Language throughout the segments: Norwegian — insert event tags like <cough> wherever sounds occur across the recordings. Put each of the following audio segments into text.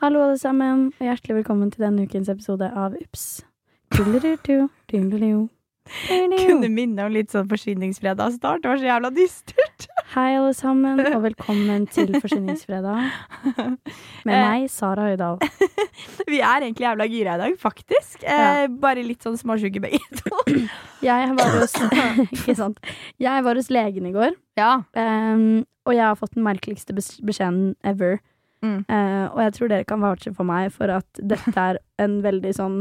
Hallo, alle sammen, og hjertelig velkommen til denne ukens episode av Ups. Kunne minne om litt sånn Forsyningsfredag-start. Det var så jævla dystert. Hei, alle sammen, <laughs> og velkommen til Forsyningsfredag. Med Eh. meg, Sara Høydahl. <laughs> Vi er egentlig jævla gira i dag, faktisk. Eh, bare litt sånn småsjuke begge to. <clears throat> Jeg var <clears throat> hos <clears throat> Ikke sant. Jeg var hos legen i går, Ja. og jeg har fått den merkeligste bes- beskjeden ever. Mm. Eh, og jeg tror dere kan vouche for meg for at dette er en veldig sånn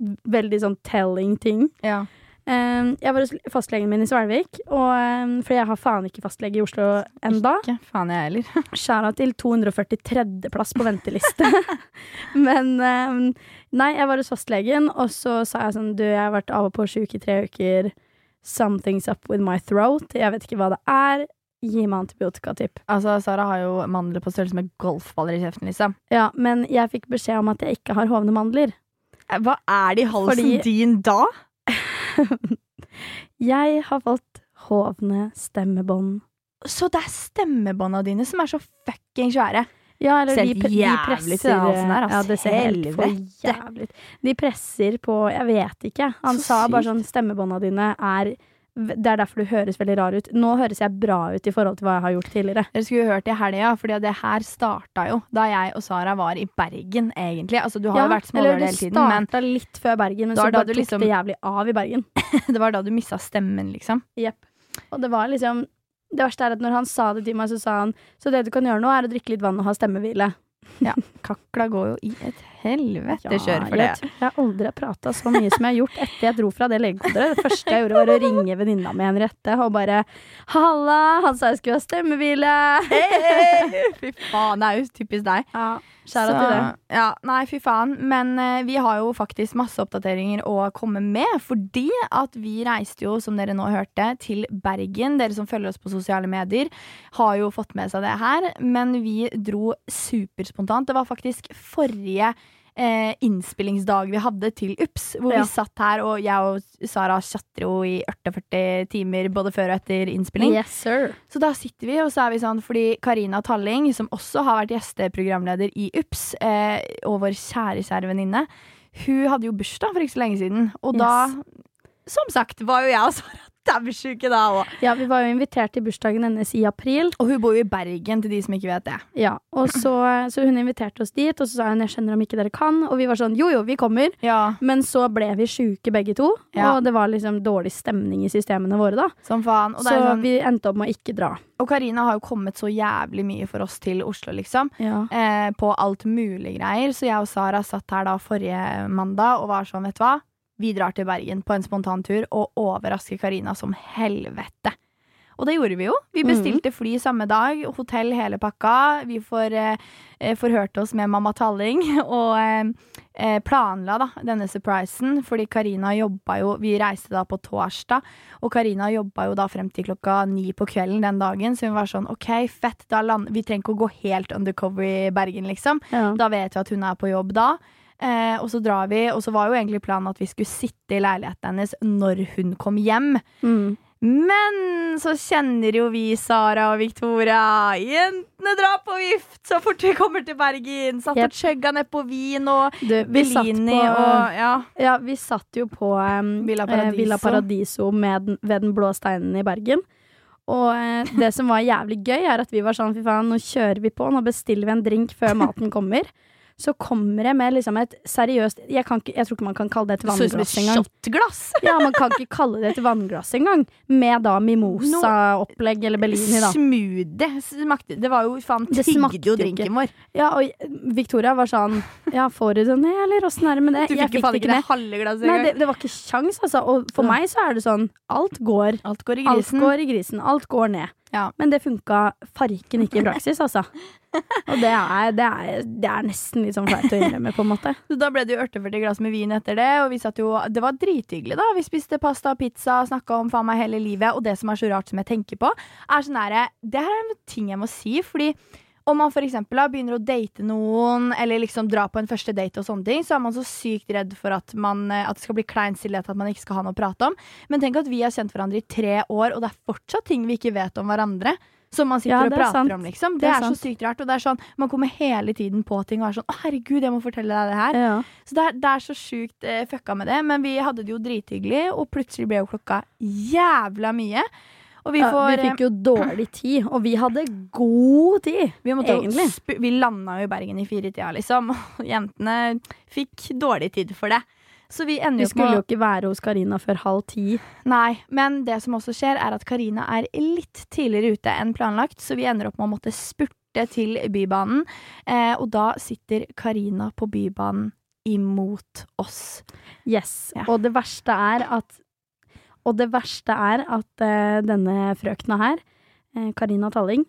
Veldig sånn telling ting. ja. Ehm, jeg var hos fastlegen min i Svelvik, og, ehm, for jeg har faen ikke fastlege i Oslo enda. Ikke faen jeg heller. <laughs> Skjæra til 243.-plass på venteliste. <laughs> Men ehm, nei, jeg var hos fastlegen, og så sa jeg sånn Du, jeg har vært av og på sjuk i tre uker. Something's up with my throat. Jeg vet ikke hva det er. Gi meg antibiotikatipp. Altså, Sara har jo mandler på størrelse med golfballer i kjeften, liksom. Ja, men jeg fikk beskjed om at jeg ikke har hovne mandler. Eh, Hva er det i halsen Fordi- din da? <laughs> Jeg har fått hovne stemmebånd. Så det er stemmebånda dine som er så fucking svære. Ja, eller de, de presser halsen her, ass. Ja, det ser helt for jævlig ut. De presser på Jeg vet ikke. Han Så sa bare sånn Stemmebånda dine er Det er derfor du høres veldig rar ut. Nå høres jeg bra ut i forhold til hva jeg har gjort tidligere. Dere skulle hørt i helga, for det her starta jo da jeg og Sara var i Bergen, egentlig. Altså, du har jo vært det hele tiden, men starta litt før Bergen, men så bare tok liksom- det jævlig av i Bergen. <laughs> det var da du mista stemmen, liksom. Jepp. Og det var liksom Det verste er at når han sa det til meg, så sa han Så det du kan gjøre nå, er å drikke litt vann og ha stemmehvile. Kakla går jo i et helvete Ja, for det. Jeg, jeg aldri har prata så mye som jeg har gjort etter jeg dro fra det legekontoret. Det første jeg gjorde, var å ringe venninna mi Henriette og bare 'Halla, han sa jeg skulle ha stemmehvile'. Hey, <laughs> fy faen, det er jo typisk deg. Ja, Skjæra til det. Ja, nei, fy faen. Men eh, vi har jo faktisk masse oppdateringer å komme med. Fordi at vi reiste jo, som dere nå hørte, til Bergen. Dere som følger oss på sosiale medier, har jo fått med seg det her. Men vi dro superspontant. Det var faktisk forrige eh, innspillingsdag vi hadde til UPS, hvor Ja. vi satt her, og jeg og Sara chatter jo i 48 timer både før og etter innspilling. Yes. Så da sitter vi, og så er vi sånn fordi Karina Talling, som også har vært gjesteprogramleder i UPS, eh, og vår kjære, kjære venninne, hun hadde jo bursdag for ikke så lenge siden. Og da, som sagt, var jo jeg og Sara daudsjuke da òg. Ja, vi var jo invitert til bursdagen hennes i april. Og hun bor jo i Bergen, til de som ikke vet det. Ja, og så, så hun inviterte oss dit, og så sa hun 'jeg skjønner om ikke dere kan', og vi var sånn 'jo jo, vi kommer'. Ja, Men så ble vi sjuke begge to, Ja. og det var liksom dårlig stemning i systemene våre da. som faen. Så sånn, vi endte opp med å ikke dra. og Karina har jo kommet så jævlig mye for oss til Oslo, liksom. Ja. eh, på alt mulig greier. Så jeg og Sara satt her da forrige mandag og var sånn, vet du hva? Vi drar til Bergen på en spontantur og overrasker Karina som helvete. Og det gjorde vi jo. Vi bestilte fly samme dag, hotell hele pakka. Vi får, eh, eh, forhørte oss med mamma Talling og eh, eh, planla da denne surprisen, fordi Karina jobba jo Vi reiste da på torsdag, og Karina jobba jo da frem til klokka ni på kvelden den dagen, så hun var sånn OK, fett, da land Vi trenger ikke å gå helt undercover i Bergen, liksom. Ja. Da vet vi at hun er på jobb da. Eh, og så drar vi, og så var jo egentlig planen at vi skulle sitte i leiligheten hennes når hun kom hjem. Mm. Men så kjenner jo vi Sara og Victoria. Jentene drar på vift så fort vi kommer til Bergen. Satt Yep. og chugga nedpå vin og Du, vi satt Bellini på og ja. Ja, vi satt jo på um, Villa eh, Paradiso. Villa Paradiso med den, ved den blå steinen i Bergen. Og eh, det som var jævlig gøy, er at vi var sånn fy faen, nå kjører vi på, nå bestiller vi en drink før maten kommer. Så kommer jeg med liksom et seriøst jeg, kan ikke, jeg tror ikke man kan kalle det et vannglass engang. <laughs> Ja, man kan ikke kalle det et vannglass engang. Med da mimosa-opplegg eller Bellini, da. Smoothie smakte Det var jo faen Tygde jo drinken vår. Ja, og Victoria var sånn Ja, får du det ned, eller åssen er det med det? Du Jeg fikk faen ikke det halve glasset engang. det, det var ikke kjangs, altså. Og for Ja. meg så er det sånn alt går. Alt går i Alt går i grisen. Alt går ned. Ja. Men det funka farken ikke i praksis, altså. Og det er, det er, det er nesten litt sånn flaut å innrømme, på en måte. Så da ble det jo 48 glass med vin etter det, og vi satt jo Det var drithyggelig, da. Vi spiste pasta og pizza, snakka om faen meg hele livet, og det som er så rart som jeg tenker på, er sånn herre Det her er en ting jeg må si, fordi om man eksempel begynner å date noen, eller liksom dra på en første date, og sånne ting, så er man så sykt redd for at, man, eh, at det skal bli klein stillhet, at man ikke skal ha noe å prate om. Men tenk at vi har kjent hverandre i tre år, og det er fortsatt ting vi ikke vet om hverandre. Som man sitter Ja, og er prater sant. om, liksom. Det, Det er er, så sykt rart. Og det er sånn, man kommer hele tiden på ting og er sånn 'Å, herregud, jeg må fortelle deg det her'. Ja. Så det er, det er så sjukt eh, fucka med det. Men vi hadde det jo drithyggelig, og plutselig ble jo klokka jævla mye. Og vi Ja, vi fikk jo dårlig tid, og vi hadde god tid. Vi, Egentlig. vi landa jo i Bergen i firetida, liksom. <laughs> Og jentene fikk dårlig tid for det. Så vi ender jo på skulle jo ikke være hos Karina før halv ti. Nei, men det som også skjer, er at Karina er litt tidligere ute enn planlagt, så vi ender opp med å måtte spurte til Bybanen. Eh, og da sitter Karina på Bybanen imot oss. Yes. Ja. Og det verste er at Og det verste er at uh, denne frøkna her, Karina Karina Talling,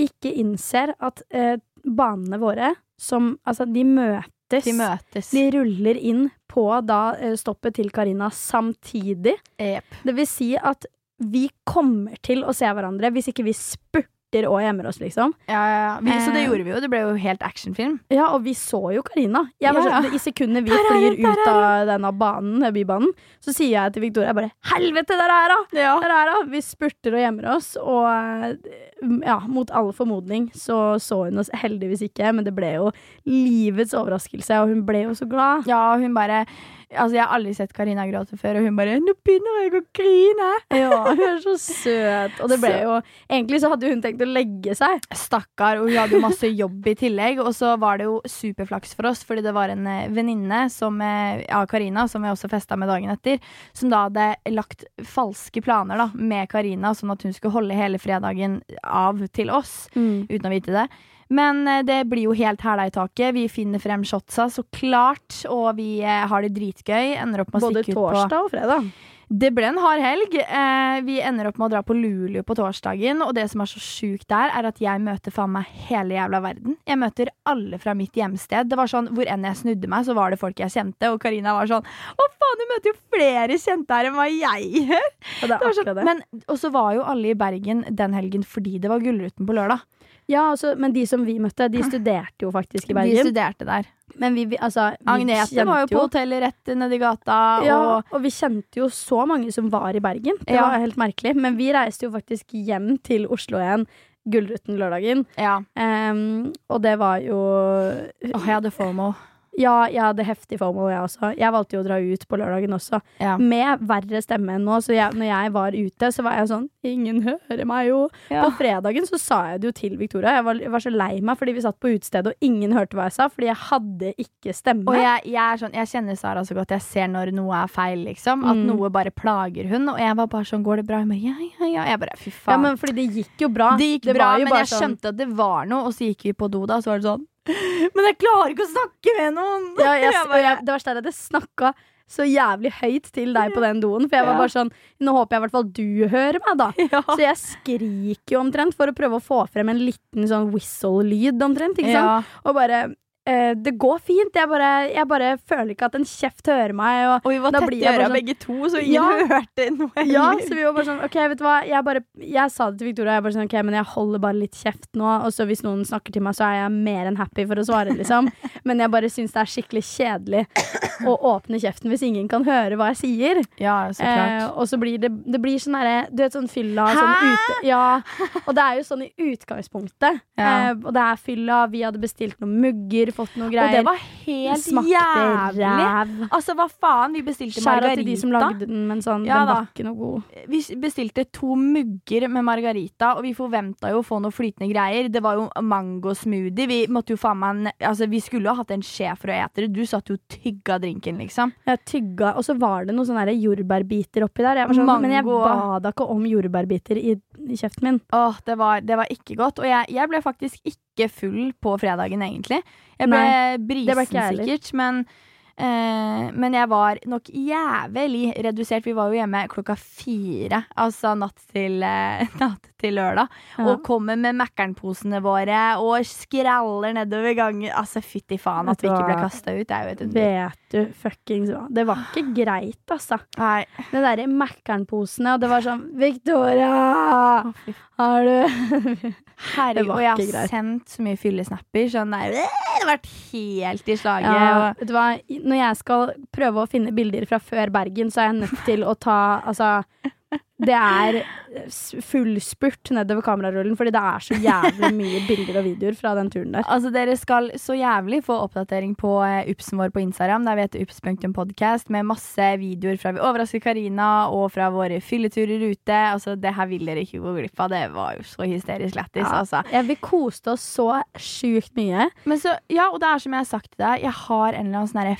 ikke innser at uh, banene våre, som Altså, de møtes. De møtes. De ruller inn på da eh, stoppet til Karina samtidig. Yep. Det vil si at vi kommer til å se hverandre hvis ikke vi spurter og gjemmer oss, liksom. Ja, ja, ja. Vi, så det Eh. gjorde vi jo. Det ble jo helt actionfilm. Ja, og vi så jo Karina. Jeg var sånn, I sekundet vi flyr ut av denne banen, eh, bybanen, så sier jeg til Victoria bare 'Helvete, der er hun!' Der er hun! Vi spurter og gjemmer oss, og eh, ja, mot all formodning så så hun oss heldigvis ikke, men det ble jo livets overraskelse, og hun ble jo så glad. ja, hun bare Altså, jeg har aldri sett Karina gråte før, og hun bare 'Nå begynner jeg å grine'. Ja, hun er så søt. Og det ble jo Egentlig så hadde hun tenkt å legge seg. Stakkar, og hun hadde jo masse jobb i tillegg. Og så var det jo superflaks for oss, fordi det var en eh, venninne som, eh, av Karina, som vi også festa med dagen etter, som da hadde lagt falske planer da, med Karina, sånn at hun skulle holde hele fredagen av til oss, uten å vite det. Men eh, det blir jo helt hæla i taket. Vi finner frem shotsa, så klart, og vi eh, har det dritgøy. Ender opp med å Både stikke ut på torsdag og fredag. det ble en hard helg. Eh, vi ender opp med å dra på Luleå på torsdagen. Og det som er så sjukt der, er at jeg møter faen meg hele jævla verden. Jeg møter alle fra mitt hjemsted. Det var sånn, Hvor enn jeg snudde meg, så var det folk jeg kjente. Og Karina var sånn Å, faen, du møter jo flere kjente her enn hva jeg gjør! Sånn, det. men, og så var jo alle i Bergen den helgen fordi det var Gullruten på lørdag. Ja, altså, men de som vi møtte, de studerte jo faktisk i Bergen. De studerte der. Men vi, vi, altså, vi Agnete var jo på hotellet rett nedi gata. Ja, Og og vi kjente jo så mange som var i Bergen. Det Ja. var helt merkelig. Men vi reiste jo faktisk hjem til Oslo igjen Gullruten lørdagen. ja. Um, og det var jo Åh, jeg hadde FOMO. Ja, jeg hadde heftig FOMO, jeg også. Jeg valgte jo å dra ut på lørdagen også. Ja. Med verre stemme enn nå. Så jeg, når jeg var ute, så var jeg sånn Ingen hører meg jo. Ja. På fredagen så sa jeg det jo til Victoria. Jeg var, jeg var så lei meg fordi vi satt på utestedet og ingen hørte hva jeg sa. Fordi jeg hadde ikke stemme. Og jeg, jeg, sånn, jeg kjenner Sara så godt. Jeg ser når noe er feil, liksom. At Mm. noe bare plager hun. Og jeg var bare sånn, går det bra? Hun bare, ja, ja, ja. Jeg bare, fy faen. ja, men fordi det gikk jo bra. det gikk Det bra, men jeg sånn- skjønte at det var noe. Og så gikk vi på do, da, så var det sånn Men jeg klarer ikke å snakke med noen! Ja, <laughs> jeg, Jeg bare- jeg, det verste er at jeg snakka så jævlig høyt til deg på den doen. For jeg var bare sånn Nå håper jeg i hvert fall du hører meg, da. <laughs> Ja. Så jeg skriker jo omtrent for å prøve å få frem en liten sånn whistle-lyd omtrent. Ikke sant? Ja. Og bare eh, Det går fint. Jeg bare, jeg bare føler ikke at en kjeft hører meg. Og, Og vi var tett i øra sånn- begge to, så ingen Ja. hørte noe. ja, så vi var bare sånn OK, vet du hva. Jeg, bare, jeg sa det til Victoria. Jeg bare sånn, ok, men jeg holder bare litt kjeft nå. Og så hvis noen snakker til meg, så er jeg mer enn happy for å svare, liksom. <laughs> Men jeg bare syns det er skikkelig kjedelig å åpne kjeften hvis ingen kan høre hva jeg sier. ja, så klart. Uh, og så blir det, det blir sånn derre Du vet sånn fylla sånn ute, Ja. Og det er jo sånn i utgangspunktet. Ja. Uh, og det er fylla. Vi hadde bestilt noen mugger, fått noen og det var helt Smakte jævlig. ræv. Altså, hva faen? Vi bestilte Skjæra til de som lagde den, men sånn, Ja den da. var ikke noe god. Vi bestilte to mugger med margarita, og vi forventa jo å få noe flytende greier. Det var jo mangosmoothie. Vi måtte jo faen meg Altså, vi skulle jo hatt en skje for å ete det. Du satt jo og tygga drinken, liksom. Jeg tygga, og så var det noen sånne jordbærbiter oppi der. Jeg var sånn, men jeg Mango. ba da ikke om jordbærbiter i, i kjeften min. Åh, det var, det var ikke godt. Og jeg, jeg ble faktisk ikke full på fredagen, egentlig. Jeg ble Nei, brisen ikke sikkert, men eh, men jeg var nok jævlig redusert. Vi var jo hjemme klokka fire, altså natt til, eh, <laughs> natt til lørdag. Ja. Og kommer med Mækkern-posene våre og skraller nedover gangen. Altså, fytti faen at vi ikke ble kasta ut. Det er jo et under. Vet du fuckings hva. Det var ikke greit, altså. Nei. Det derre Mækkern-posene, og det var sånn Victoria! Har du Herregud, og jeg har greit. sendt så mye fyllesnapper. Sånn der, det har vært helt i slaget. ja, vet du hva? Når jeg skal prøve å finne bilder fra før Bergen, så er jeg nødt til å ta Altså det er fullspurt full spurt nedover kamerarullen, fordi det er så jævlig mye bilder og videoer fra den turen der. Altså, dere skal så jævlig få oppdatering på eh, Upsen vår på Instagram. Der vi heter ups.podcast med masse videoer fra vi overrasker Karina og fra våre fylleturer ute. Altså, det her vil dere ikke gå glipp av. Det var jo så hysterisk lættis, Ja. altså. Ja, vi koste oss så sjukt mye. Men så, ja, og det er som jeg har sagt til deg, jeg har en eller annen sånn herre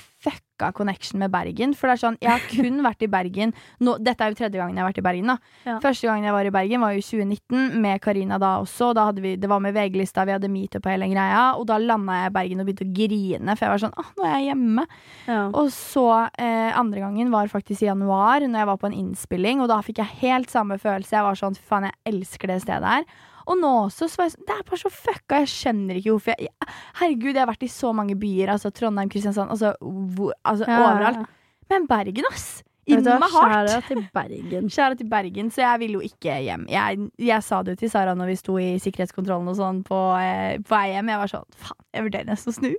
fucka connection med Bergen. For det er sånn, jeg har kun <laughs> vært i Bergen nå, Dette er jo tredje gangen jeg har vært i Bergen, da. Ja. Første gangen jeg var i Bergen, var jo i 2019, med Karina da også. Da vi, det var med VG-lista, vi hadde meetup og hele greia. Og da landa jeg i Bergen og begynte å grine, for jeg var sånn Å, nå er jeg hjemme. Ja. Og så eh, andre gangen var faktisk i januar, når jeg var på en innspilling, og da fikk jeg helt samme følelse. Jeg var sånn fy faen, jeg elsker det stedet her. Og nå også, så var jeg sånn Det er bare så fucka. Jeg skjønner ikke hvorfor jeg Herregud, jeg har vært i så mange byer. Altså Trondheim, Kristiansand, altså, hvor, altså Ja, overalt. Men Bergen, ass! Kjære In my heart. skjæra til Bergen. <laughs> Kjære til Bergen, så jeg vil jo ikke hjem. Jeg, jeg sa det jo til Sara når vi sto i sikkerhetskontrollen og sånn på, eh, på vei hjem. Jeg var sånn faen, jeg vurderer nesten å snu.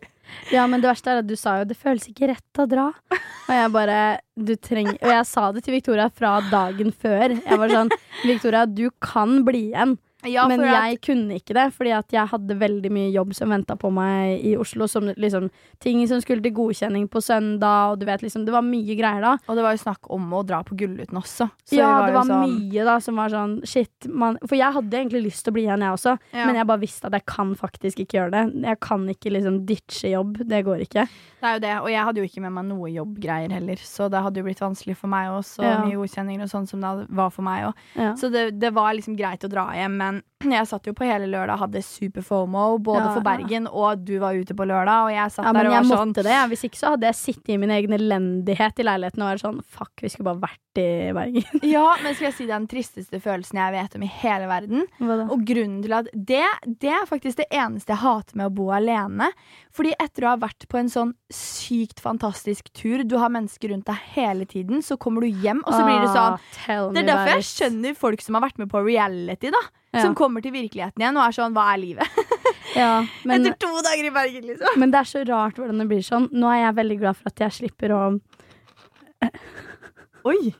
Ja, men det verste er at du sa jo det føles ikke rett å dra. Og jeg bare du trenger Og jeg sa det til Victoria fra dagen før. Jeg var sånn Victoria, du kan bli igjen. Ja, men at- jeg kunne ikke det, fordi at jeg hadde veldig mye jobb som venta på meg i Oslo. Som liksom Ting som skulle til godkjenning på søndag, og du vet liksom Det var mye greier da. Og det var jo snakk om å dra på Gullruten også. Så ja, vi det var sånn- mye da som var sånn Shit, man For jeg hadde egentlig lyst til å bli igjen, jeg også. Ja. Men jeg bare visste at jeg kan faktisk ikke gjøre det. Jeg kan ikke liksom ditche jobb. Det går ikke. Det er jo det, og jeg hadde jo ikke med meg noe jobbgreier heller, så det hadde jo blitt vanskelig for meg også. Ja. Mye godkjenninger og sånn som det var for meg òg. Ja. Så det, det var liksom greit å dra hjem, men <clears throat> jeg satt jo på hele lørdag og hadde super fomo, både Ja, for Bergen og du var ute på lørdag, og jeg satt Ja, der men og jeg var sånn måtte det. Hvis ikke så hadde jeg sittet i min egen elendighet i leiligheten og vært sånn Fuck, vi skulle bare vært i Bergen. <laughs> Ja, men skal jeg si det er den <laughs> tristeste følelsen jeg vet om i hele verden? Og grunnen til at det, det er faktisk det eneste jeg hater med å bo alene. Fordi etter å ha vært på en sånn sykt fantastisk tur, du har mennesker rundt deg hele tiden, så kommer du hjem, og så blir det sånn Ah, Det er derfor jeg skjønner folk som har vært med på reality, da. Ja. Som kommer til virkeligheten igjen og er sånn Hva er livet? <laughs> Ja, men, Etter to dager i Bergen, liksom. men det er så rart hvordan det blir sånn. Nå er jeg veldig glad for at jeg slipper å Oi.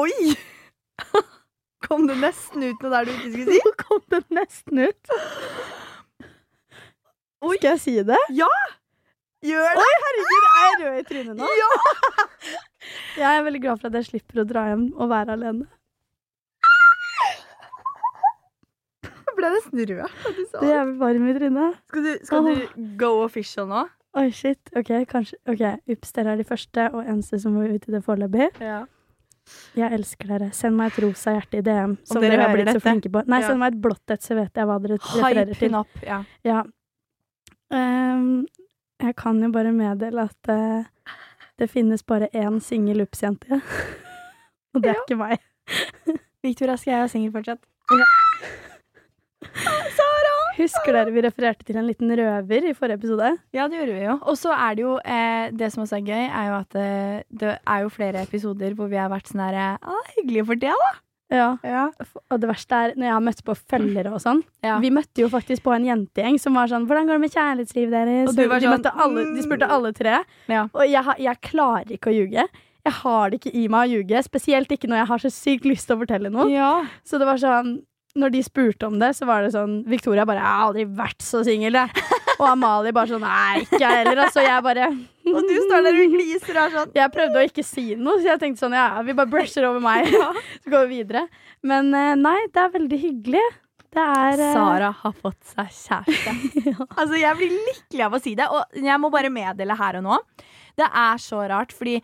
Oi! Kom det nesten ut noe der du ikke skulle si? Nå <laughs> kom det nesten ut. Skal jeg si det? Ja! Gjør det! Oi, Herregud, er jeg rød i trynet nå? Ja! <laughs> Jeg er veldig glad for at jeg slipper å dra hjem og være alene. Jeg <laughs> ble nesten rød da du sa Det er varm i trynet. Skal du, skal du go official nå? Oi, shit. Ok, kanskje Ok, ups, dere er de første og eneste som var ute i det foreløpig. Ja. Jeg elsker dere. Send meg et rosa hjerte i DM. Som dere dere har blitt blitt så flinke på. Nei, Ja. send meg et blått et, så vet jeg hva dere refererer Hype til. opp. Ja. Ja. Um, jeg kan jo bare meddele at eh, det finnes bare én singel ups-jente. Og det er Ja. ikke meg. Victoria, skal jeg være singel fortsatt? Husker dere vi refererte til en liten røver i forrige episode? Ja, det gjorde vi jo. Og så er det jo eh, Det som også er gøy, er jo at det, det er jo flere episoder hvor vi har vært sånn herre ah, Hyggelig for det, da. Ja. Ja. Og det verste er når jeg har møtt på følgere og sånn. Ja. Vi møtte jo faktisk på en jentegjeng som var sånn 'Hvordan går det med kjærlighetslivet deres?' Og du var de, sånn, alle, de spurte alle tre. Ja. Og jeg, jeg klarer ikke å ljuge. Jeg har det ikke i meg å ljuge. Spesielt ikke når jeg har så sykt lyst til å fortelle noe. ja. Så det var sånn Når de spurte om det, så var det sånn Victoria bare 'Jeg har aldri vært så singel', jeg. Og Amalie bare sånn 'Nei, ikke jeg heller'. Altså, jeg bare Og du står der og gliser og er sånn. Jeg prøvde å ikke si noe, så jeg tenkte sånn Ja, vi bare brusher over meg. <laughs> Så går vi videre. Men eh, nei, det er veldig hyggelig. Det er eh, Sara har fått seg kjæreste. <laughs> Altså, jeg blir lykkelig av å si det, og jeg må bare meddele her og nå. Det er så rart, fordi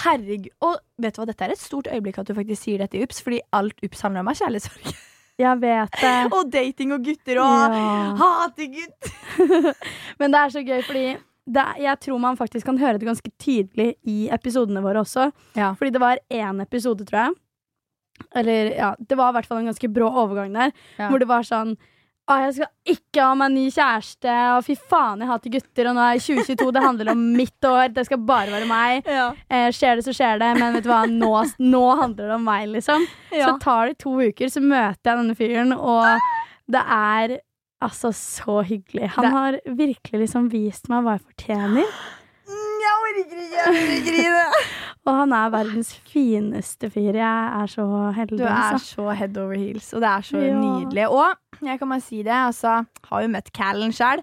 herregud Og vet du hva, dette er et stort øyeblikk at du faktisk sier dette i UPS, fordi alt UPS handler om er kjærlighetssorg. <laughs> Jeg vet det. <laughs> og dating og gutter og Ja. hater gutt. <laughs> Men det er så gøy, fordi det, jeg tror man faktisk kan høre det ganske tydelig i episodene våre også. Ja. Fordi det var én episode, tror jeg. Eller ja, det var i hvert fall en ganske brå overgang der. Ja. Hvor det var sånn Å, jeg skal ikke ha meg ny kjæreste, og fy faen, jeg hater gutter, og nå er 2022, det handler om mitt år, det skal bare være meg. Eh, skjer det, så skjer det, men vet du hva, nå, nå handler det om meg, liksom. Ja. Så tar det to uker, så møter jeg denne fyren, og det er altså så hyggelig. Han Det- har virkelig liksom vist meg hva jeg fortjener. Mm, Jeg orker ikke, jeg grine. <laughs> Og han er verdens fineste fyr. Jeg er så heldig. Du er altså. så head over heels, og det er så Ja. nydelig. Og jeg kan bare si det, altså, har jo møtt Callen sjøl,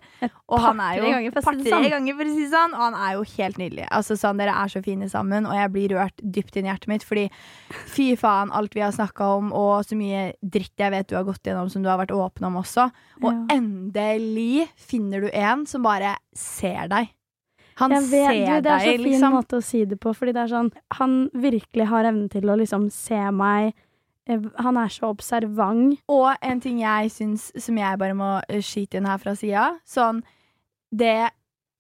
og han er jo ganger, par-tre sånn. ganger, for å si det sånn, og han er jo helt nydelig. Altså, sånn, dere er så fine sammen, og jeg blir rørt dypt inn i hjertet mitt, fordi fy faen, alt vi har snakka om, og så mye dritt jeg vet du har gått gjennom, som du har vært åpen om også. Og Ja. endelig finner du en som bare ser deg. Han Jeg vet, ser du, det er så fin liksom. måte å si det på, fordi det er sånn Han virkelig har evnen til å liksom se meg. Eh, Han er så observant. Og en ting jeg syns som jeg bare må eh, skyte inn her fra sida, sånn Det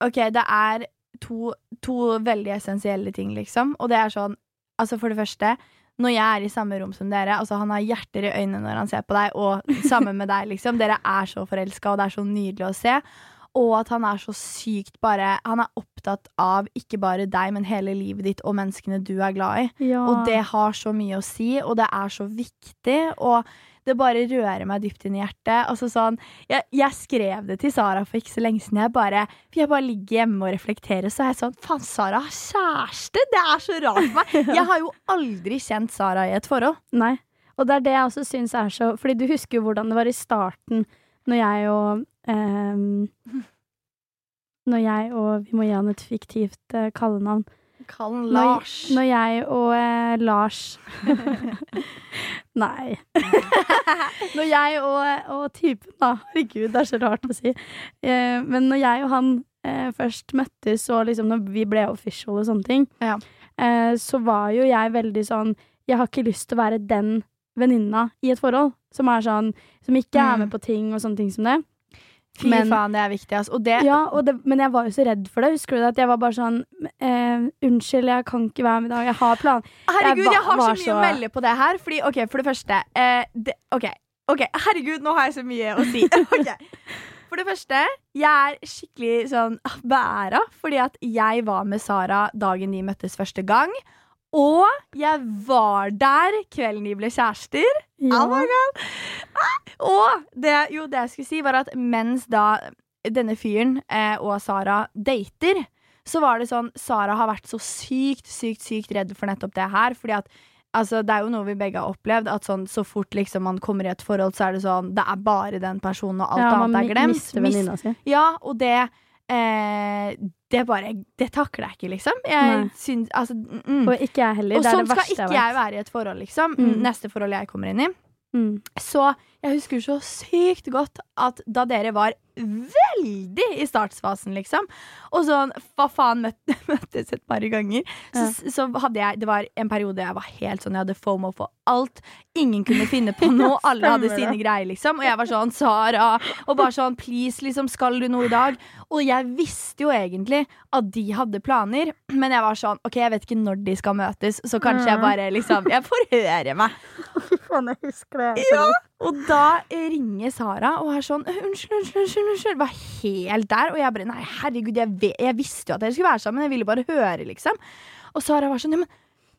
OK, det er to, to veldig essensielle ting, liksom. Og det er sånn Altså, for det første når jeg er i samme rom som dere, altså han har hjerter i øynene når han ser på deg, og sammen med deg, liksom. Dere er så forelska, og det er så nydelig å se. Og at han er så sykt bare Han er opptatt av ikke bare deg, men hele livet ditt og menneskene du er glad i. Ja. Og det har så mye å si, og det er så viktig. Og det bare rører meg dypt inn i hjertet. Altså sånn, jeg, jeg skrev det til Sara for ikke så lenge siden. Jeg bare, for jeg bare ligger hjemme og reflekterer, så er jeg sånn Faen, Sara har kjæreste! Det er så rart for meg! <laughs> Jeg har jo aldri kjent Sara i et forhold. Nei. Og det er det jeg også syns er så Fordi du husker jo hvordan det var i starten, når jeg og um, <laughs> Når jeg og Vi må gi han et fiktivt uh, kallenavn. Kall han Lars. når jeg og eh, Lars <laughs> Nei. <laughs> når jeg og, og typen, da. Herregud, det er så rart å si. Eh, men når jeg og han eh, først møttes, og liksom når vi ble official og sånne ting, Ja. eh, så var jo jeg veldig sånn Jeg har ikke lyst til å være den venninna i et forhold som er sånn Som ikke er Mm. med på ting og sånne ting som det. Fy Men- faen, det er viktig, altså. Og det Ja, og det, men jeg var jo så redd for det. Husker du det? At jeg var bare sånn eh, Unnskyld, jeg kan ikke være med i dag. Jeg har plan. Herregud, Jeg jeg, har så mye så- å melde på det her. Fordi, ok, For det første eh, det, okay, ok, herregud, nå har jeg så mye å si. <laughs> Okay. For det første, jeg er skikkelig sånn ah, beæra fordi at jeg var med Sara dagen de møttes første gang. Og jeg var der kvelden de ble kjærester. Ja. Oh my god! Og det, jo, det jeg skulle si, var at mens da denne fyren eh, og Sara dater, så var det sånn Sara har vært så sykt, sykt, sykt redd for nettopp det her. Fordi at altså, det er jo noe vi begge har opplevd, at sånn, så fort liksom, man kommer i et forhold, så er det sånn Det er bare den personen, og alt ja, annet er glemt. mister venninna si. ja, og det eh, Det bare Det takler jeg ikke, liksom. Jeg syns Altså mm. Og ikke jeg heller. Og sånn skal ikke jeg jeg være i et forhold, liksom. Mm. Neste forhold jeg kommer inn i. Mm. Så jeg husker så sykt godt at da dere var veldig i startfasen, liksom, og sånn hva faen møtte, <laughs> møttes et par ganger, så, så hadde jeg Det var en periode jeg var helt sånn, jeg hadde FOMO for alt. Ingen kunne finne på <laughs> noe, alle hadde sine greier, liksom. Og jeg var sånn Sara, og bare sånn please, liksom, skal du noe i dag? Og jeg visste jo egentlig at de hadde planer, men jeg var sånn OK, jeg vet ikke når de skal møtes, så kanskje jeg bare liksom Jeg får høre meg. <laughs> Faen, jeg husker det. Ja, og da ringer Sara og er sånn Unnskyld, unnskyld, unnskyld, unnskyld. Var helt der. Og jeg bare Nei, herregud, jeg, jeg visste jo at dere skulle være sammen. Jeg ville bare høre, liksom. Og Sara var sånn Ja, men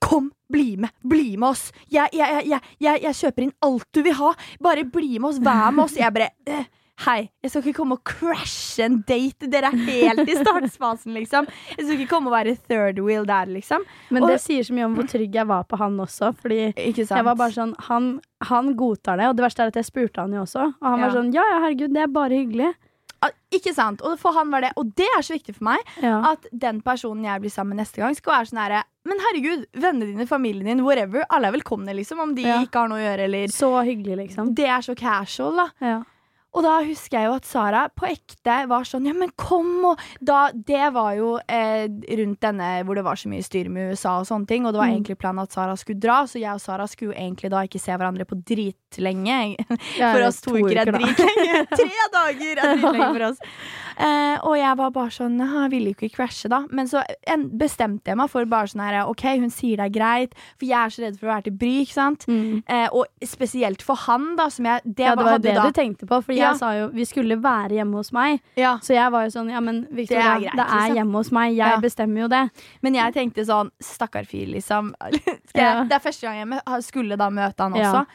kom, bli med. Bli med oss. Jeg, jeg, jeg, kjøper inn alt du vil ha. Bare bli med oss. Vær med oss. Jeg bare «Eh, Hei, jeg skal ikke komme og crashe en date. Dere er helt i startfasen, liksom. Jeg skal ikke komme og være third wheel der, liksom. Men Og- det sier så mye om hvor trygg jeg var på han også. Fordi jeg var bare sånn han, han godtar det, og det verste er at jeg spurte han jo også. Og han var sånn ja ja, herregud, det er bare hyggelig. Ah, Ikke sant? Og for han var det. Og det er så viktig for meg. Ja. at den personen jeg blir sammen med neste gang, skal være sånn herre Men herregud, vennene dine, familien din, whatever, alle er velkomne, liksom, om de Ja. ikke har noe å gjøre, eller Så hyggelig, liksom. Det er så casual, da. Ja. Og da husker jeg jo at Sara på ekte var sånn Ja, men kom, og da Det var jo eh, rundt denne hvor det var så mye styr med USA og sånne ting, og det var Mm. egentlig planen at Sara skulle dra, så jeg og Sara skulle jo egentlig da ikke se hverandre på dritlenge. For oss to uker er dritlenge. <laughs> Tre dager er dritlenge for oss. <laughs> Eh, og jeg var bare sånn Jeg ville jo ikke crashe, da. Men så en, bestemte jeg meg for bare sånn her OK, hun sier det er greit, for jeg er så redd for å være til bry, ikke sant. Mm. Eh, og spesielt for han, da, som jeg Det, Ja, det var hadde det da du tenkte på, for Ja. jeg sa jo vi skulle være hjemme hos meg. ja. Så jeg var jo sånn ja, men Victoria, Det er greit, det er hjemme hos meg, jeg Ja. bestemmer jo det. Men jeg tenkte sånn Stakkar fyr, liksom. <laughs> Jeg. Det er første gang jeg skulle da møte han også.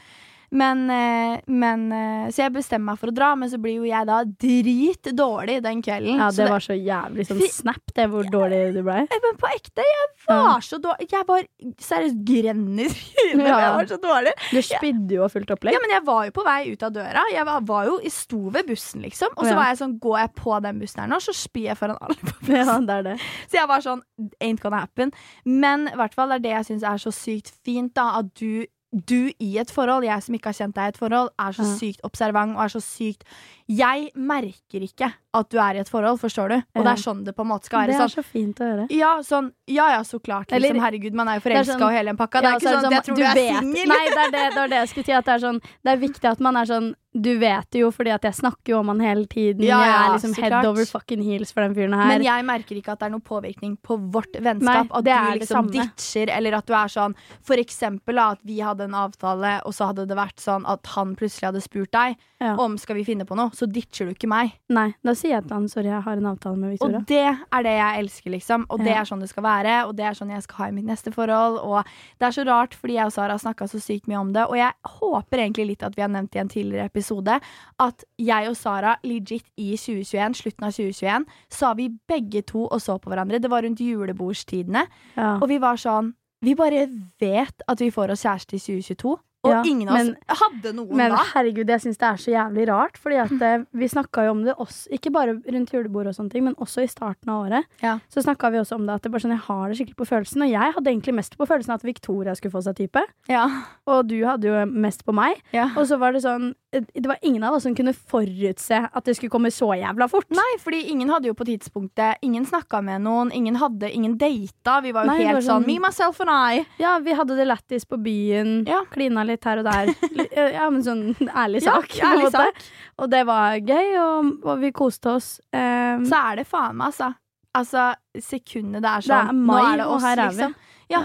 Men, eh, men eh, Så jeg bestemmer meg for å dra, men så blir jo jeg da dritdårlig den kvelden. Ja, Så det var så jævlig sånn snap, det, hvor dårlig du ble. Men på ekte, jeg var så dårlig. Jeg var seriøst grenn i trynet. Ja. Jeg var så dårlig. Du spydde jo og fullt opplegg. Ja, men jeg var jo på vei ut av døra. Jeg var, var jo, sto ved bussen, liksom. Og så Ja. var jeg sånn, går jeg på den bussen her nå, så spyr jeg foran alle på bussen. Ja, det er det. Så jeg var sånn, ain't gonna happen. Men i hvert fall det er det jeg syns er så sykt fint, da. At du, du i et forhold, jeg som ikke har kjent deg i et forhold, er så sykt observant og er så sykt Jeg merker ikke at du er i et forhold, forstår du? Og det er sånn det på en måte skal Det er Sånn, så fint å høre. ja, sånn, ja ja, så klart. Eller- Liksom, herregud, man er jo er forelska sånn- og hele den pakka. Det er ikke sånn at jeg tror du, er singel. Nei, det er det, det var det jeg skulle si. At det, er sånn, det er viktig at man er sånn Du vet det jo fordi at jeg snakker jo om han hele tiden. Ja, jeg er liksom head klart. over fucking heels for den fyren her. Men jeg merker ikke at det er noen påvirkning på vårt vennskap. Nei, at du er liksom ditcher, eller at du er sånn For eksempel at vi hadde en avtale, og så hadde det vært sånn at han plutselig hadde spurt deg Ja. om skal vi finne på noe, så ditcher du ikke meg. Nei, da sier han sorry, jeg har en avtale med Victoria. Og det er det jeg elsker, liksom. Og det Ja. er sånn det skal være, og det er sånn jeg skal ha i mitt neste forhold. Og det er så rart, fordi jeg og Sara har snakka så sykt mye om det, og jeg håper egentlig litt at vi har nevnt i en tidligere episode, at jeg og Sara legit i 2021, slutten av 2021, sa vi begge to og så på hverandre. Det var rundt julebordstidene. Ja. Og vi var sånn Vi bare vet at vi får oss kjæreste i 2022. Og Ja, ingen av men- oss hadde noen Men da. herregud, jeg syns det er så jævlig rart. Fordi at eh, vi snakka jo om det også, ikke bare rundt julebordet, og sånne ting, men også i starten av året. Ja. Så snakka vi også om det at det bare sånn, jeg har det skikkelig på følelsen. Og jeg hadde egentlig mest på følelsen at Victoria skulle få seg type. Ja. Og du hadde jo mest på meg. Ja. Og så var det sånn Det var ingen av oss som kunne forutse at det skulle komme så jævla fort. Nei, fordi ingen hadde jo på tidspunktet Ingen snakka med noen, ingen hadde Ingen data. Vi var jo Nei, helt var sånn sånn- Me, myself and I. Ja, vi hadde det lættis på byen. Ja. Klina litt her og der. <laughs> Ja, men sånn ærlig sak. Ja, ærlig sak. Og det var gøy, og, og vi koste oss. Um, Så er det faen meg, altså. Altså, sekundet det er Det er sånn mai, Nå er det og her er vi. liksom. Ja,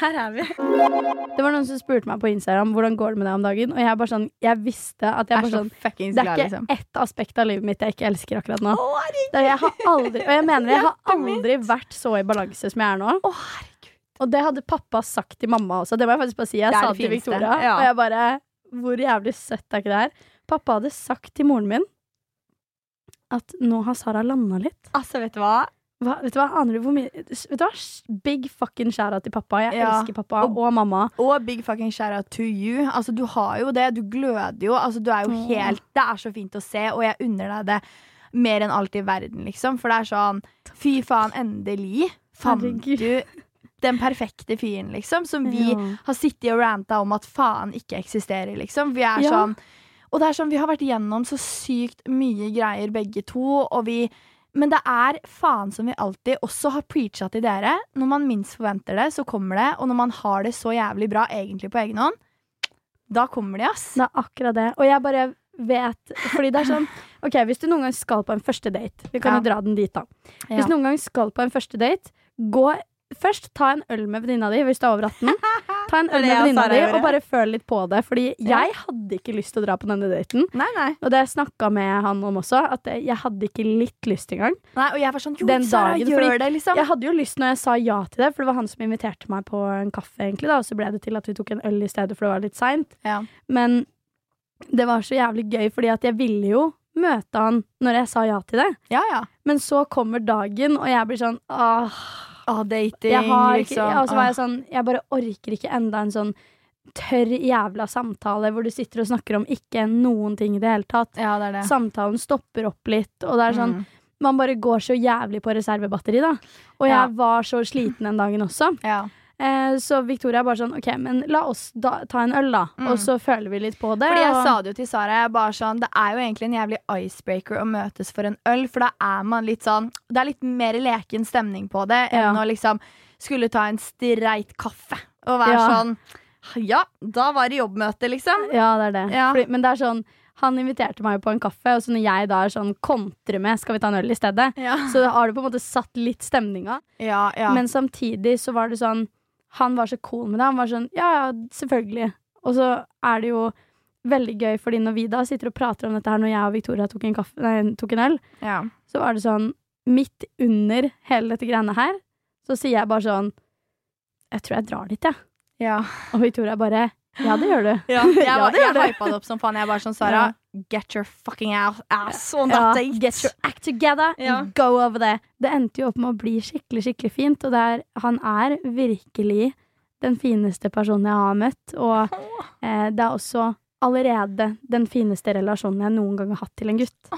her er vi. det var noen som spurte meg på Instagram hvordan går det med deg om dagen. Og jeg bare sånn, jeg visste at jeg bare så sånn Det er ikke liksom. ett aspekt av livet mitt jeg ikke elsker akkurat nå. Det, jeg har aldri, og jeg mener jeg har aldri vært så i balanse som jeg er nå. Å, herregud. Og det hadde pappa sagt til mamma også. Det må jeg faktisk bare si. Jeg sa til Victoria, ja. og jeg bare Hvor jævlig søtt er ikke det her? Pappa hadde sagt til moren min at nå har Sara landa litt. Altså, vet du hva? Hva, vet du hva, aner du hvor mye Vet du hva? Big fucking shout til pappa. Jeg Ja. elsker pappa Og- og, mamma. Og big fucking shout out to you. Altså, du har jo det. Du gløder jo. Altså, du er jo Åh. helt Det er så fint å se, og jeg unner deg det mer enn alt i verden, liksom. For det er sånn Fy faen, endelig fant Herregud. du den perfekte fyren, liksom. Som vi Ja. har sittet og ranta om at faen ikke eksisterer, liksom. Vi er Ja. sånn Og det er sånn, vi har vært gjennom så sykt mye greier begge to, og vi men det er faen som vi alltid også har preacha til dere. Når man minst forventer det, så kommer det. Og når man har det så jævlig bra egentlig på egen hånd, da kommer de, ass. Det er akkurat det. Og jeg bare vet Fordi det er sånn <laughs> Ok, hvis du noen gang skal på en første date Vi kan Ja. jo dra den dit, da. Hvis du noen gang skal på en første date, gå Først ta en øl med venninna di hvis du er over 18. <laughs> Ta en øl med venninna di og bare føl litt på det. Fordi jeg hadde ikke lyst til å dra på denne daten. Nei, nei. Og det snakka med han om også, at jeg hadde ikke litt lyst engang. nei. Og jeg var sånn Jo, Den Sara, dagen, gjør det, liksom. Jeg hadde jo lyst når jeg sa ja til det, for det var han som inviterte meg på en kaffe, egentlig, da, og så ble det til at vi tok en øl i stedet, for det var litt seint. Ja. Men det var så jævlig gøy, fordi at jeg ville jo møte han når jeg sa ja til det. ja, ja. Men så kommer dagen, og jeg blir sånn åh, Å, dating, jeg har liksom. og så var jeg sånn Jeg bare orker ikke enda en sånn tørr jævla samtale hvor du sitter og snakker om ikke noen ting i det hele tatt. Ja, det det. Samtalen stopper opp litt, og det er sånn Mm. Man bare går så jævlig på reservebatteri, da. Og jeg Ja. var så sliten den dagen også. Ja. Eh, så Victoria er bare sånn OK, men la oss da, ta en øl, da. Mm. Og så føler vi litt på det. Fordi jeg og- sa det jo til Sara, jeg bare sånn, det er jo egentlig en jævlig icebreaker å møtes for en øl, for da er man litt sånn Det er litt mer leken stemning på det enn Ja. å liksom skulle ta en streit kaffe og være Ja. sånn Ja, da var det jobbmøte, liksom. Ja, det er det. Ja. Fordi, men det er sånn Han inviterte meg på en kaffe, og så når jeg da er sånn kontrer med 'skal vi ta en øl i stedet', Ja, så har du på en måte satt litt stemninga. ja. ja. Men samtidig så var det sånn Han var så cool med det. Han var sånn ja, ja, selvfølgelig. Og så er det jo veldig gøy, fordi når vi da sitter og prater om dette her når jeg og Victoria tok en, kaffe, nei, tok en øl, ja. så var det sånn Midt under hele dette greiene her, så sier jeg bare sånn Jeg tror jeg drar dit, jeg. ja. Og Victoria bare Ja, det gjør du. Ja, <laughs> jeg, Ja, var- det gjør jeg hypa det opp som faen. Jeg bare sånn, Sara, get your fucking ass, on Ja, that date. get your act together Ja. go over there. Det endte jo opp med å bli skikkelig, skikkelig fint, og er, han er virkelig den fineste personen jeg har møtt, og eh, det er også allerede den fineste relasjonen jeg noen gang har hatt til en gutt.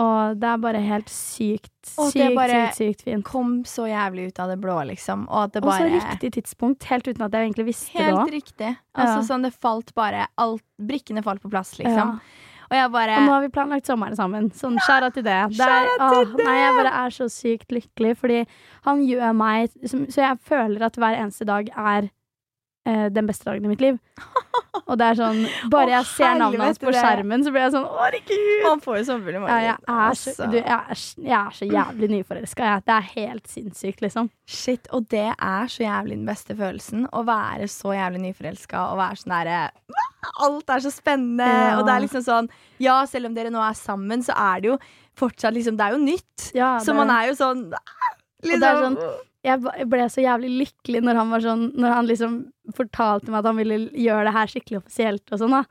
Og det er bare helt sykt, sykt, sykt, sykt bare sykt, sykt fint. Kom så jævlig ut av det blå, liksom. Og det Og så bare riktig tidspunkt, helt uten at jeg egentlig visste det Helt riktig. Altså Ja. sånn, det falt bare alt, Brikkene falt på plass, liksom. Ja. Og jeg bare Og nå har vi planlagt sommeren sammen. Sånn skjæra til det. det er, åh, nei, jeg bare er så sykt lykkelig, fordi han gjør meg Så jeg føler at hver eneste dag er den beste dagen i mitt liv. Og det er sånn Bare jeg ser navnet hans på skjermen, så blir jeg sånn herregud! Man får jo sommerfugl i Ja, jeg, er så, Altså. du, jeg, er, jeg er så jævlig nyforelska. Det er helt sinnssykt, liksom. Shit, og det er så jævlig den beste følelsen. Å være så jævlig nyforelska og være sånn derre Alt er så spennende. Ja. Og det er liksom sånn Ja, selv om dere nå er sammen, så er det jo fortsatt liksom Det er jo nytt. Ja, så man er jo sånn liksom, det er sånn- jeg ble så jævlig lykkelig når han var sånn Når han liksom fortalte meg at han ville gjøre det her skikkelig offisielt og sånn, da.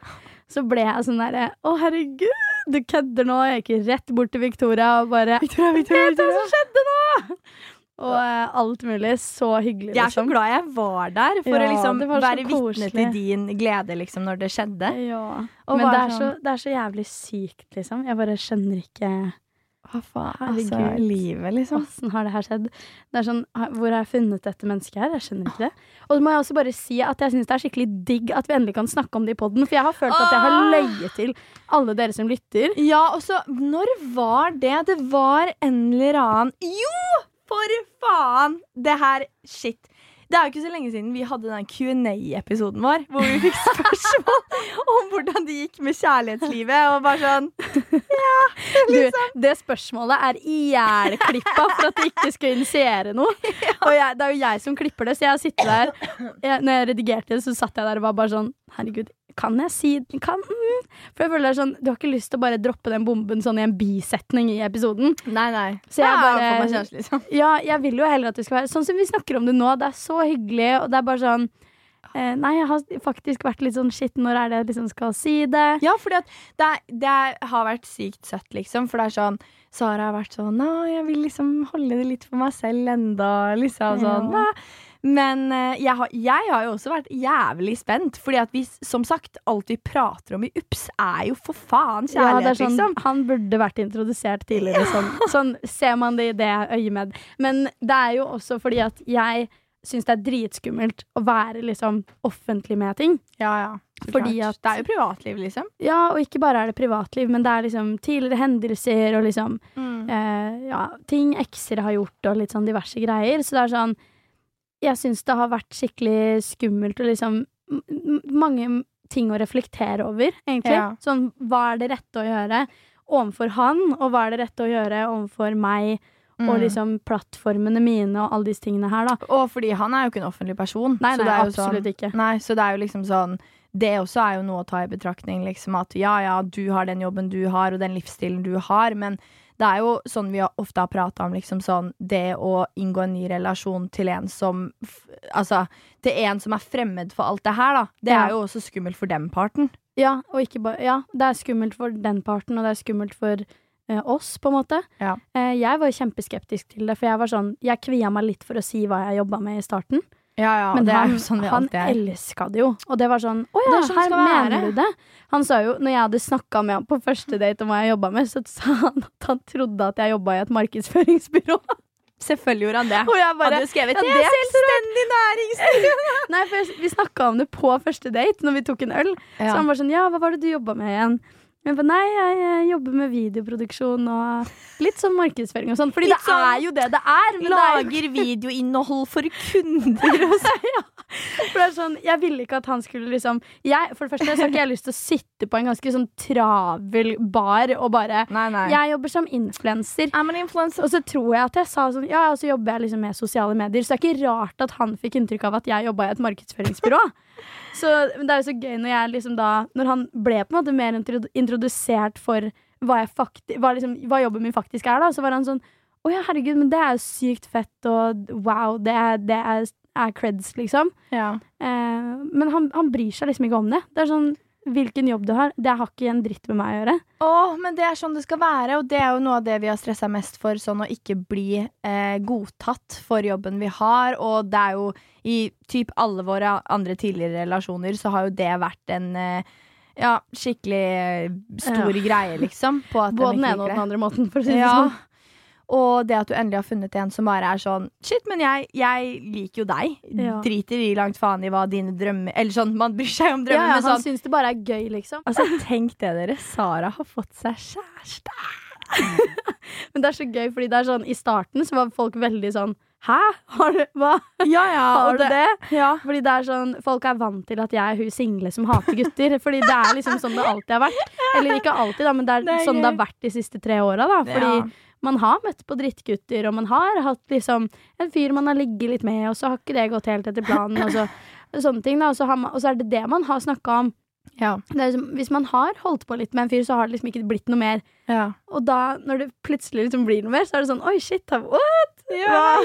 Så ble jeg sånn derre Å, herregud, du kødder nå! Jeg gikk rett bort til Victoria og bare Victoria, Victoria, du hva som skjedde nå?! Og uh, alt mulig. Så hyggelig, Jeg er så liksom. glad jeg var der, for Ja, å liksom være vitne til din glede liksom når det skjedde. Ja. Men det er, sånn- så, det er så jævlig sykt, liksom. Jeg bare skjønner ikke Hva faen? Altså, Herregud. livet, liksom. Åssen har det her skjedd? Det er sånn, Hvor har jeg funnet dette mennesket her? Jeg skjønner ikke det. Og så må jeg også bare si at jeg syns det er skikkelig digg at vi endelig kan snakke om det i poden. For jeg har følt at jeg har løyet til alle dere som lytter. Ja, og så Når var det? Det var en eller annen Jo, for faen! Det her Shit. Det er jo ikke så lenge siden vi hadde den Q&A-episoden vår, hvor vi fikk spørsmål <laughs> om hvordan det gikk med kjærlighetslivet. Og bare sånn Du, det spørsmålet er ihjelklippa for at det ikke skal initiere noe. <laughs> Og jeg, det er jo jeg som klipper det, så jeg har sittet der jeg, Når jeg redigerte det, så satt jeg der og var bare sånn Herregud, kan jeg si kan, mm. For jeg føler det er sånn Du har ikke lyst til å bare droppe den bomben sånn i en bisetning i episoden. Nei, nei. Så jeg Ja, bare- kjæreste, liksom. Ja, jeg vil jo heller at det skal være sånn som vi snakker om det nå. Det er så hyggelig, og det er bare sånn eh, Nei, jeg har faktisk vært litt sånn shit, når er det jeg liksom skal si det? Ja, fordi at det, det har vært sykt søtt, liksom. For det er sånn Sara har vært sånn Nei, jeg vil liksom holde det litt for meg selv enda. Liksom sånn. Ja. Men eh, jeg, har, jeg har jo også vært jævlig spent. Fordi at vi, som sagt, alt vi prater om i UPS, er jo for faen Ja, kjærlighet, er sånn, liksom. Han burde vært introdusert tidligere. Sånn, sånn ser man det i det øyemed. Men det er jo også fordi at jeg syns det er dritskummelt å være liksom offentlig med ting. Ja, ja. Fordi at- Det er jo privatliv, liksom. Ja, og ikke bare er det privatliv, men det er liksom tidligere hendelser og liksom eh, ja, ting ekser har gjort og litt sånn diverse greier. Så det er sånn Jeg syns det har vært skikkelig skummelt og liksom mange ting å reflektere over, egentlig. Ja. Sånn hva er det rette å gjøre overfor han, og hva er det rette å gjøre overfor meg, og Mm. liksom plattformene mine og alle disse tingene her, da. Og fordi han er jo ikke en offentlig person. Nei, så nei, er absolutt sånn, ikke. Nei, så det er jo liksom sånn Det også er jo noe å ta i betraktning, liksom at ja, ja, du har den jobben du har, og den livsstilen du har, men det er jo sånn vi ofte har prata om, liksom sånn Det å inngå en ny relasjon til en som Altså, til en som er fremmed for alt det her, da. Det Ja. er jo også skummelt for den parten. Ja, og ikke bare Ja, det er skummelt for den parten, og det er skummelt for eh, oss, på en måte. Ja. Eh, jeg var kjempeskeptisk til det, for jeg var sånn Jeg kvia meg litt for å si hva jeg jobba med i starten. Ja, ja, Men det han, sånn vi han alltid elska det jo. Og det var sånn Å ja, sånn her være. mener du det? Han sa jo, når jeg hadde snakka med ham på første date om hva jeg jobba med, så sa han at han trodde at jeg jobba i et markedsføringsbyrå. Selvfølgelig gjorde han det. Og jeg bare Hadde skrevet ja, det er selvstendig næringsdrivende! <laughs> Nei, for vi snakka om det på første date, når vi tok en øl. Så han var sånn, ja, hva var det du jobba med igjen? Jeg ba, nei, jeg, jobber med videoproduksjon og litt sånn markedsføring og sånn. Fordi Litt det sånn er jo det det er. Men det er, Lager videoinnhold for kunder og sånn. <laughs> for det er sånn, jeg ville ikke at han skulle liksom jeg, For det første så har ikke jeg lyst til å sitte på en ganske sånn travel bar og bare Nei, nei. Jeg jobber som influenser. Og så tror jeg at jeg sa sånn Ja, og så jobber jeg liksom med sosiale medier. Så det er ikke rart at han fikk inntrykk av at jeg jobba i et markedsføringsbyrå. Så men det er jo så gøy når jeg liksom da Når han ble på en måte mer introdusert for hva, jeg fakti, hva, liksom, hva jobben min faktisk er, da, så var han sånn Å ja, herregud, men det er jo sykt fett, og wow, det er, det er, er creds, liksom. Ja. Eh, men han, han bryr seg liksom ikke om det. Det er sånn Hvilken jobb du har, det har ikke en dritt med meg å gjøre. Åh, men det er sånn det skal være, og det er jo noe av det vi har stressa mest for, sånn å ikke bli eh, godtatt for jobben vi har, og det er jo i typ alle våre andre tidligere relasjoner så har jo det vært en eh, ja, skikkelig eh, stor Ja. greie, liksom. På at Både den ene og den andre måten, for å si det Ja. sånn. Og det at du endelig har funnet en som bare er sånn Shit, men jeg, jeg liker jo deg. Ja. Driter i langt faen i hva dine drømmer Eller sånn, man bryr seg om Ja, ja, han sånn syns det bare er gøy, liksom. Altså, tenk det, dere. Sara har fått seg kjæreste. <laughs> Men det er så gøy, fordi det er sånn i starten så var folk veldig sånn Hæ? Har du, hva? Ja, ja. <laughs> Har du det? Ja. Fordi det er sånn, Folk er vant til at jeg er hun single som hater gutter. Fordi det er liksom sånn det alltid har vært. <laughs> Eller ikke alltid, da, men det er, Det er sånn det har vært de siste tre åra. Fordi. Man har møtt på drittgutter, og man har hatt liksom en fyr man har ligget litt med, og så har ikke det gått helt etter planen. Og så, <laughs> sånne ting da, og så, man, og så er det det man har snakka om. Ja. Det liksom, hvis man har holdt på litt med en fyr, så har det liksom ikke blitt noe mer. ja. Og da, når det plutselig liksom blir noe mer, så er det sånn Oi, shit, what? Ja?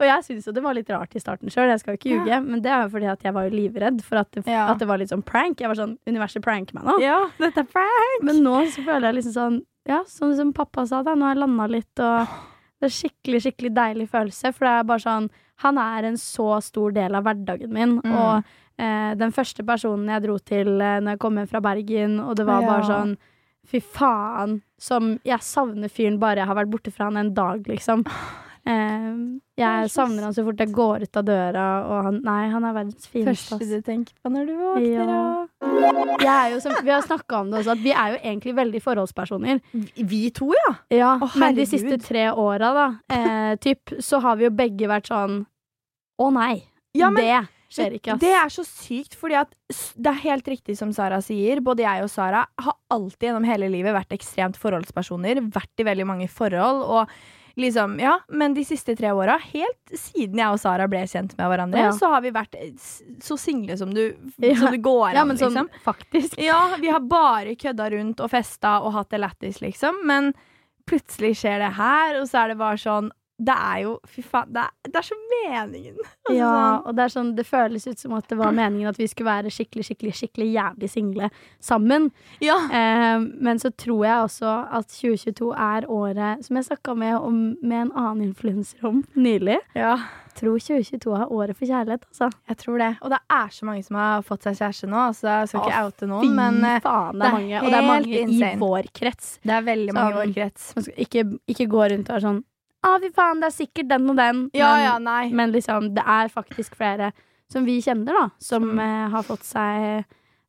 Og jeg syns jo det var litt rart i starten sjøl, jeg skal jo ikke ljuge. Men det er jo fordi at jeg var jo livredd for at det, Ja. at det var litt sånn prank. Jeg var sånn Universet pranker meg nå. ja, dette er prank. Men nå så føler jeg liksom sånn Ja, sånn som pappa sa, da. Nå har jeg landa litt, og det er skikkelig, skikkelig deilig følelse. For det er bare sånn Han er en så stor del av hverdagen min. Mm. Og eh, den første personen jeg dro til eh, når jeg kom hjem fra Bergen, og det var bare sånn Fy faen, som Jeg savner fyren bare jeg har vært borte fra han en dag, liksom. Eh, er jeg savner han så fort jeg går ut av døra, og han Nei, han er verdens fineste. Første du tenker på når du våkner Ja. Er jo som, vi har snakka om det også, at vi er jo egentlig veldig forholdspersoner. Vi- to, ja. Ja, Å, men de siste tre åra, da, eh, typ, så har vi jo begge vært sånn Å nei, Ja, men det ikke. Det er så sykt, fordi at det er helt riktig som Sara sier. Både jeg og Sara har alltid gjennom hele livet vært ekstremt forholdspersoner. Vært i veldig mange forhold. Og liksom, ja, Men de siste tre åra, helt siden jeg og Sara ble kjent med hverandre, Ja. så har vi vært så single som, du, <laughs> Ja. som du går an, ja, men sånn liksom. faktisk. Ja, vi har bare kødda rundt og festa og hatt det lættis, liksom. Men plutselig skjer det her, og så er det bare sånn Det er jo Fy faen, det er, det er så meningen. <laughs> Altså, Ja, og det er sånn, det føles ut som at det var meningen at vi skulle være skikkelig, skikkelig, skikkelig jævlig single sammen. ja. Eh, men så tror jeg også at 2022 er året som jeg snakka med, om- med en annen influenser om nylig. ja. Jeg tror 2022 er året for kjærlighet, altså. Jeg tror det. Og det er så mange som har fått seg kjæreste nå, så jeg skal ikke oute noen, men eh, faen, det er mange. Og det er mange insane. i vår krets. det er veldig mange i Sånn. vår krets. Ikke, ikke gå rundt og være sånn Å, fy faen, det er sikkert den og den. Ja, men, ja, nei. men liksom, det er faktisk flere som vi kjenner, da, som mm. eh, har fått seg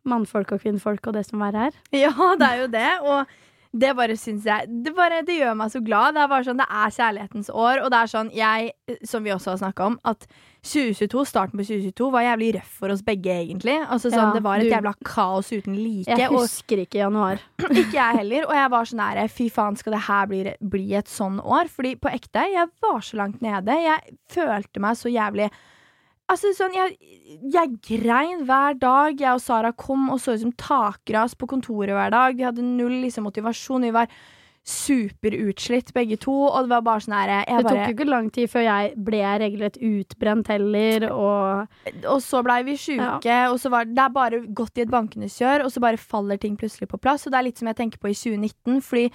mannfolk og kvinnfolk og det som verre er. <laughs> Ja, det er jo det. Og det bare syns jeg det, bare, det gjør meg så glad. Det er bare sånn, det er kjærlighetens år, og det er sånn jeg, som vi også har snakka om, at 2022, starten på 2022 var jævlig røff for oss begge, egentlig. Altså sånn, Ja, Det var et du- jævla kaos uten like. Jeg og husker ikke januar. <clears throat> Ikke jeg heller. Og jeg var så nære. fy faen, skal det her bli, bli et sånn år? Fordi på ekte, jeg var så langt nede. Jeg følte meg så jævlig Altså sånn, jeg, jeg grein hver dag. Jeg og Sara kom og så ut som takras på kontoret hver dag. Vi hadde null liksom, motivasjon. Vi var superutslitt begge to. Og det var bare sånn her Det tok jo ikke lang tid før jeg ble regelrett utbrent heller, og Og så blei vi sjuke, og så var det er bare gått i et bankende kjør, og så bare faller ting plutselig på plass. Og det er litt som jeg tenker på i 2019, fordi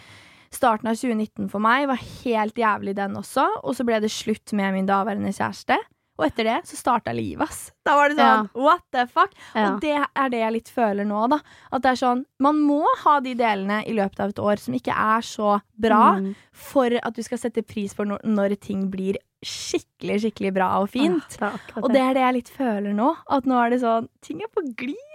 starten av 2019 for meg var helt jævlig, den også. Og så ble det slutt med min daværende kjæreste. Og etter det så starta livet, ass. Da var det sånn what the fuck? ja. Og det er det jeg litt føler nå, da. At det er sånn Man må ha de delene i løpet av et år som ikke er så bra, Mm. for at du skal sette pris på når, når ting blir skikkelig, skikkelig bra og fint. Ah, det er Og det er det jeg litt føler nå. At nå er det sånn Ting er på glid.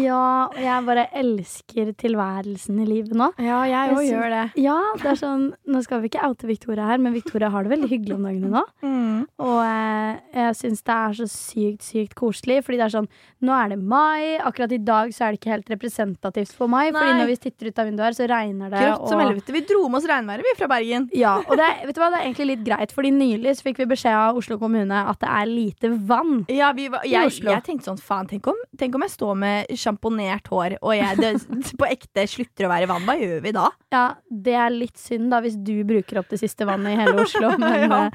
Ja, og jeg bare elsker tilværelsen i livet nå. Ja, jeg òg gjør det. Ja, det er sånn Nå skal vi ikke oute Victoria her, men Victoria har det veldig hyggelig om dagene nå. Mm. Og eh, jeg syns det er så sykt, sykt koselig. Fordi det er sånn Nå er det mai. Akkurat i dag så er det ikke helt representativt for mai. Fordi når vi titter ut av vinduet her, så regner det. Grått som helvete. Vi dro med oss regnværet, vi, fra Bergen. Ja, og det, vet du hva, det er egentlig litt greit, Fordi nylig så fikk vi beskjed av Oslo kommune at det er lite vann. Ja, vi jeg, I Oslo. jeg tenkte sånn, faen, tenk om, tenk om jeg står med med sjamponert hår, og jeg det, <laughs> på ekte slutter å være vann, hva gjør vi da? Ja, det er litt synd da hvis du bruker opp det siste vannet i hele Oslo. <laughs> Men, Ja. eh,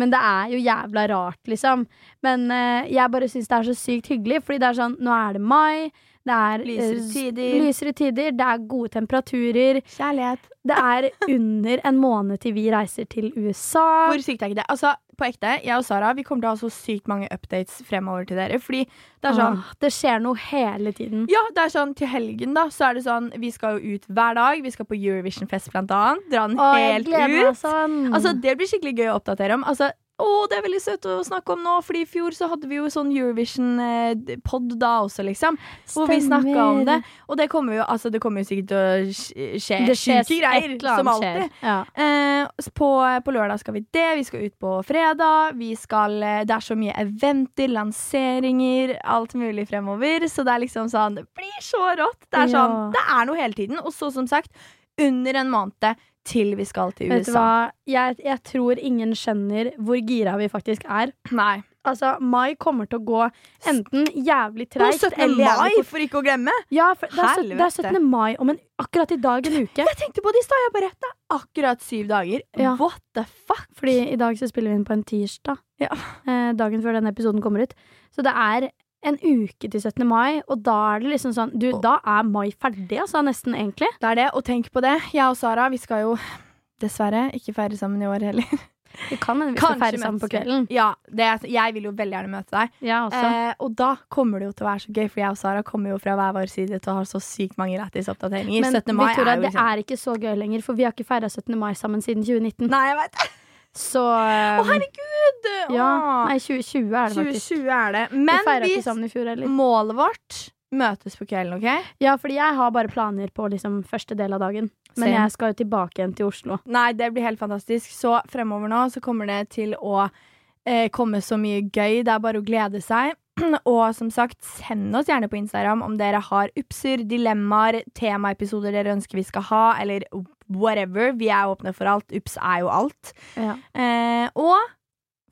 men det er jo jævla rart, liksom. Men eh, jeg bare syns det er så sykt hyggelig, fordi det er sånn Nå er det mai. Det er Lysere eh, tider. lysere tider. Det er gode temperaturer. Kjærlighet. Det er under en måned til vi reiser til USA. Hvor sykt er ikke det? Altså, på ekte, jeg og Sara vi kommer til å ha så sykt mange updates fremover til dere. Fordi det er sånn Åh, det skjer noe hele tiden. Ja, det er sånn til helgen, da. Så er det sånn Vi skal jo ut hver dag. Vi skal på Eurovision-fest, blant annet. Dra den Åh, jeg helt ut. sånn. Altså, det blir skikkelig gøy å oppdatere om. Altså, å, det er veldig søtt å snakke om nå, Fordi i fjor så hadde vi jo sånn Eurovision-pod da også, liksom. Hvor vi snakka om det. Og det kommer jo, altså, det kommer jo sikkert til å skje det sjuke greier, som alltid. Ja. Eh, på, på lørdag skal vi det. Vi skal ut på fredag. Vi skal, eh, det er så mye eventer, lanseringer, alt mulig fremover. Så det er liksom sånn Det blir så rått! Det er Ja. sånn, det er noe hele tiden. Og så, som sagt, under en måned til vi skal til Vet du USA. hva? Jeg, jeg tror ingen skjønner hvor gira vi faktisk er. Nei. Altså, Mai kommer til å gå enten jævlig treigt 17. eller jævlig mai, fort. for ikke å glemme! Ja, for det, er, det er 17. mai om en, akkurat i dag en uke. Jeg tenkte på det i stad. Jeg bare Det er akkurat syv dager. Ja. What the fuck? Fordi i dag så spiller vi inn på en tirsdag. Ja. Eh, dagen før denne episoden kommer ut. Så det er en uke til 17. mai, og da er det liksom sånn Du, da er mai ferdig, altså. Nesten, egentlig. Det er det, og tenk på det. Jeg og Sara vi skal jo dessverre ikke feire sammen i år heller. Vi kan hende vi skal feire sammen på kvelden. Ja, det er, jeg vil jo veldig gjerne møte deg. Ja, også. Eh, og da kommer det jo til å være så gøy, for jeg og Sara kommer jo fra hver vår side til å ha så sykt mange lættisoppdateringer. Men 17. mai Victoria, er det liksom er ikke så gøy lenger, for vi har ikke feira 17. mai sammen siden 2019. Nei, jeg vet! Så Å, um, herregud! Ja, nei, 2020 er det faktisk. 2020 er det. Vi Men feira vi, ikke sammen i fjor heller. målet vårt møtes på kvelden, OK? Ja, fordi jeg har bare planer på liksom første del av dagen. Men Same. jeg skal jo tilbake igjen til Oslo. Nei, det blir helt fantastisk. Så fremover nå så kommer det til å eh, komme så mye gøy. Det er bare å glede seg. <clears throat> Og som sagt, send oss gjerne på Instagram om dere har upser, dilemmaer, temaepisoder dere ønsker vi skal ha, eller whatever. Vi er åpne for alt. Ups er jo alt. Ja. Eh, og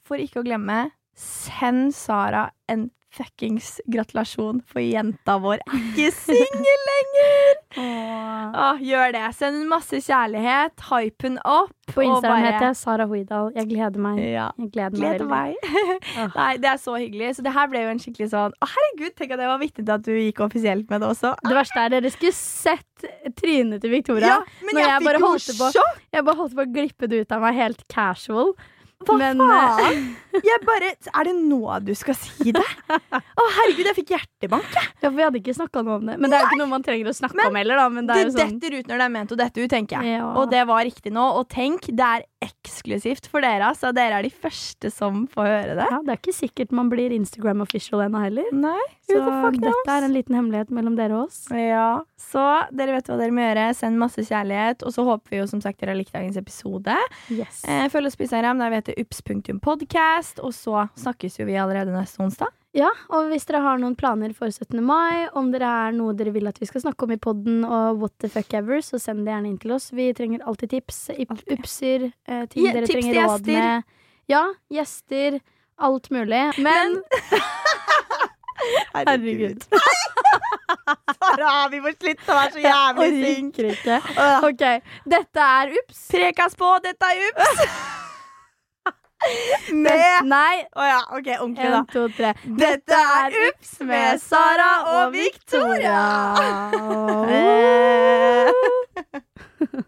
for ikke å glemme, send Sara en fuckings gratulasjon, for jenta vår er ikke singel lenger! Åh, gjør det. Send masse kjærlighet. Hype hun opp. På Instagram bare- heter jeg Sara Hoidal. Jeg gleder meg. Ja. Jeg gleder meg Gleder meg. <laughs> Nei, det er så hyggelig. Så det her ble jo en skikkelig sånn Å, herregud, tenk at jeg var vitne til at du gikk offisielt med det også. Det verste er dere skulle sett trynet til Victoria. Ja, men jeg, jeg bare jo på-! Jeg bare holdt på å glippe det ut av meg helt casual. Hva Men, eh, faen? <laughs> Jeg bare Er det nå du skal si det? Å, herregud, jeg fikk hjertebank. Ja, for vi hadde ikke snakka noe om det. Men det er jo ikke noe man trenger å snakke Men om heller, da. Men det Det sånn detter ut når det er ment å dette ut, tenker jeg. Ja. Og det var riktig nå. Og tenk, det er eksklusivt for dere, altså. Dere er de første som får høre det. ja, Det er ikke sikkert man blir Instagram official ennå heller. Nei, Så dette er en liten hemmelighet mellom dere og oss. Ja, så dere vet hva dere må gjøre. Send masse kjærlighet. Og så håper vi jo som sagt dere har likt dagens episode. Yes. Eh, følg oss på Instagram, der vi heter ups.podcast. Og så snakkes jo vi allerede neste onsdag. Ja, og hvis dere har noen planer for 17. mai, om dere er noe dere vil at vi skal snakke om i podden, og what the fuck ever, så send det gjerne inn til oss. Vi trenger alltid tips, upser, eh, ting Ja, dere trenger råd gjester. med. Ja, gjester. Alt mulig. Men, <laughs> herregud. Sara, <laughs> vi må slutte å være så jævlig ikke. Ok, dette er Ups. Prekas på, dette er ups! <laughs> Med Nei. Oh, ja, OK, ordentlig, da. En, to, tre. Dette er Ups med Sara og Victoria. <laughs> <laughs>